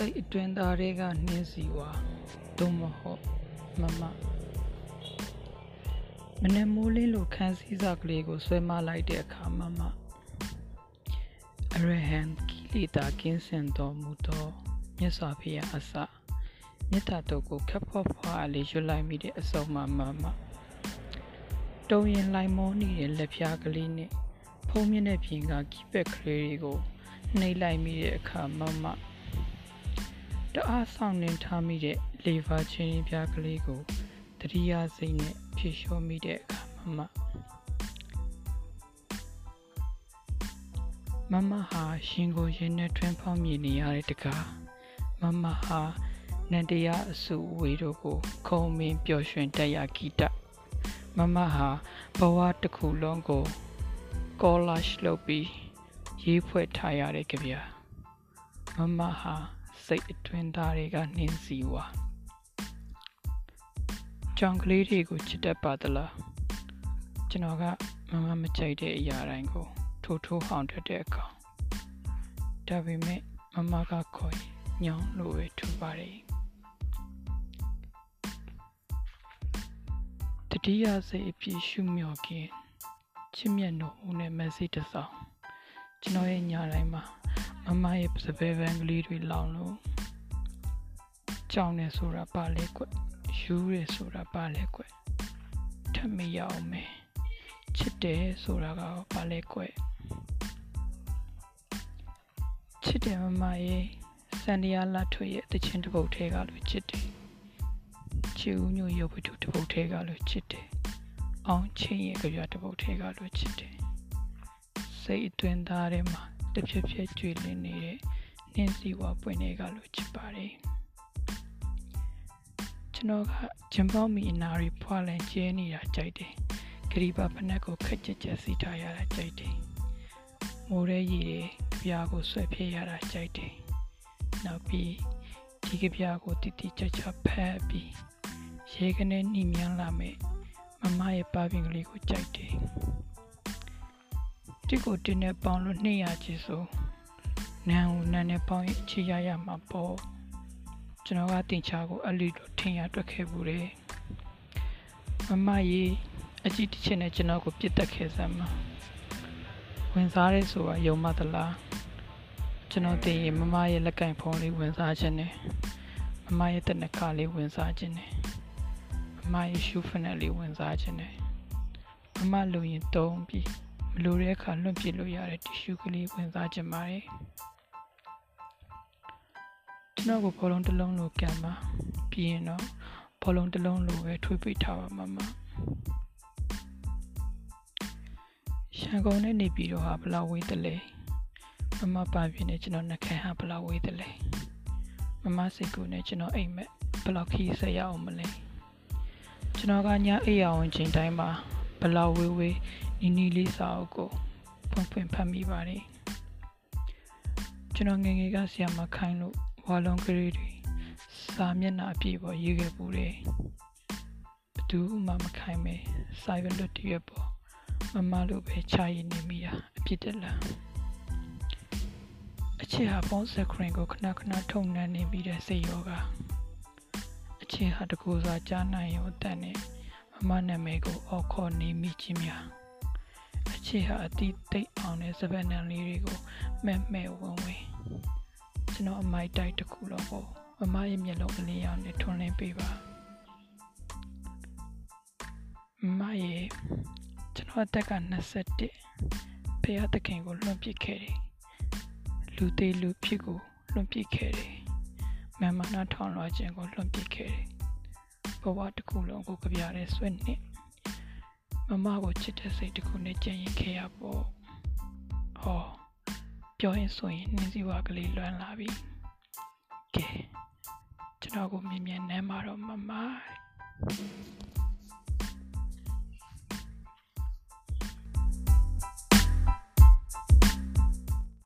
စိတ်အတွင်းသားတွေကနှင်းစီဝါသို့မဟုတ်မမမနေ့မိုးလင်းလိုခန်းစည်းစာကလေးကိုဆွဲမလိုက်တဲ့အခါမမအရဟံကီလီတာကင်းစင်တော်မူသောမြတ်စွာဘုရားအစမေတ္တာတော်ကိုခပ်ဖော့ဖွာလေးရွတ်လိုက်မိတဲ့အစုံမမမတုံရင်လိုက်မောနေတဲ့လက်ဖြားကလေးနဲ့ဖုံးမြင့်တဲ့ပြင်ကကီးပက်ကလေးတွေကိုနှိပ်လိုက်မိတဲ့အခါမမ တအားဆောင်နေထားမိတဲ့လေဗာချင်းပြားကလေးကိုတတိယစိတ်နဲ့ဖြည့်လျှော်မိတဲ့အခါမမမမဟာရှင်ကိုရင်နဲ့ထွန်းဖောက်မြည်နေရတဲ့တကားမမဟာနန္တရားအစုဝေတို့ကို ခုံမင်းပျော်ရွှင်တက်ရဂီတမမဟာဘဝတစ်ခုလုံးကို collage လုပ်ပြီးရေးဖွဲ့ထားရတဲ့ကြပြမမဟာ စိတ်အတွင်းသားတွေကနှင်းစီဝါကြောင်ကလေးတွေကိုချစ်တတ်ပါသလားကျွန်တော်ကမမမကြိုက်တဲ့အရာတိုင်းကို ထိုးထိုးဟောင်းတတ်တဲ့အကောင်ဒါပေမဲ့မမကခေါ်ရင်ညောင်းလို့ပဲထူပါတယ်တတိယစိတ်အပြည့်ရှုမြော်ခင်ချစ်မြတ်နို့ဦးနဲ့မက်ဆေ့တစ်စောင်ကျွန်တော်ရဲ့ညာတိုင်းမှာ မမရဲ့စပယ်ပန်းကလေးတွေလောင်လို့ကြောင်နေဆိုတာပါလေကွယူရဲဆိုတာပါလေကွထမရအောင်မယ်ချစ်တယ်ဆိုတာကပါလေကွချစ်တယ်မမရဲ့စန္ဒီယာလာထွေရဲ့တခြင်းတစ်ပုတ်ထဲကလို့ချစ်တယ်ချီဦးညိုရုပ်ပထုတစ်ပုတ်ထဲကလို့ချစ်တယ်အောင်ချင်းရဲ့ကြွတစ်ပုတ်ထဲကလို့ချစ်တယ်စိတ်အတွင်းသားထဲမှာ တဖြည်းဖြည်းကျွေလင်းနေတဲ့နှင်းစီဝါပွင့်တွေကလို့ချစ်ပါတယ်ကျွန်တော်ကဂျင်ပေါမီအနာရီဖွာလန်ကျဲနေတာကြိုက်တယ်ဂရီပါဖနက်ကိုခက်ကြက်ကြက်စီထားရတာကြိုက်တယ်မိုးရဲရည်တွေကြပြားကိုဆွဲဖြည့်ရတာကြိုက်တယ်နောက်ပြီးဒီကြပြားကိုတိတိကျကျဖက်ပြီးရေကနေနှိမြန်းလာမယ်မမရဲ့ပါပင်ကလေးကိုကြိုက်တယ် တစ်ကိုတင်းနဲ့ပေါင်းလို့နှိရချစ်ဆိုနန်းကိုနန်းနဲ့ပေါင်းရင်ချီရရမှာပေါ့ကျွန်တော်ကတင်ချာကိုအလီလိုထင်ရတွက်ခဲ့ဘူးတယ်မမကြီးအကြည့်တစ်ချက်နဲ့ကျွန်တော်ကိုပြစ်တက်ခဲ့စမ်းမှာဝင်စားရဲဆိုတာယုံမသလားကျွန်တော်သိရင်မမရဲ့လက်ကင်ဖုန်းလေးဝင်စားခြင်းနဲ့မမရဲ့တနခါလေးဝင်စားခြင်းနဲ့မမရဲ့ရှူဖနက်လေးဝင်စားခြင်းနဲ့မမလူရင်တုံးပြီးမ လိုတဲ့အခါလွန့်ပစ်လို့ရတဲ့တီရှူးကလေးဝင်စားခြင်းပါတယ်ကျွန်တော်ကိုဘောလုံးတစ်လုံးလိုကန်ပါပြီးရင်တော့ဘောလုံးတစ်လုံးလိုပဲထွေးပိတ်ထားပါမမရန်ကုန်နဲ့နေပြီးတော့ဟာဘလောက်ဝေးတယ်လဲမမပါပြင်းနဲ့ကျွန်တော်နှခမ်းဟာဘလောက်ဝေးတယ်လဲမမစိတ်ကူနဲ့ကျွန်တော်အိမ်မက်ဘလောက်ခီးဆက်ရအောင်မလဲကျွန်တော်ကညအိပ်ရအောင်ချိန်တိုင်းမှာဘလောက်ဝေးဝေး နီနီလေးစာအုပ်ကိုဖွင့်ဖွင့်ဖတ်မိပါတယ်ကျွန်တော်ငငယ်ကဆီယမခိုင်းလို့ဝါလုံးကလေးတွေစာမျက်နှာအပြည့်ပေါ်ရေးခဲ့ပူတယ်ဘသူမှမခိုင်းပဲစာရွက်လွတ်တရက်ပေါ်မမလိုပဲချရည်နေမိတာအပြစ်တက်လားအချစ်ဟာဖုန်းစခရင်ကိုခဏခဏထုံနှံနေပြီးတဲ့စိတ်ယောကအချစ်ဟာတကူစွာကြားနိုင်ရောတန်နေမမနာမည်ကိုအော်ခေါ်နေမိခြင်းများ အချစ်ဟာအတိသိအောင်တဲ့စပယ်နံလေးတွေကိုမဲ့မဲ့ဝင်ဝင်ကျွန်တော်အမိုက်တိုက်တစ်ခုလုံးကိုမမရဲ့မျက်လုံးအလေးရောင်နဲ့ထွန်းလင်းပေးပါမမရဲ့ကျွန်တော်အသက်က21ဖះသခင်ကိုလွန်ပစ်ခဲ့တယ်လူသေးလူဖြစ်ကိုလွန်ပစ်ခဲ့တယ်မမနာထောင်လွှာခြင်းကိုလွန်ပစ်ခဲ့တယ်ဘဝတစ်ခုလုံးကိုကြပြတဲ့ဆွဲနဲ့ မမကိုချစ်တဲ့စိတ်တစ်ခုနဲ့ကြံရင်ခဲ့ရပေါ့ဟောပြောရင်ဆိုရင်နှင်းစီဝါကလေးလွမ်းလာပြီကဲကျွန်တော်ကိုမြင်မြန်နမ်းမှာတော့မမတဲ့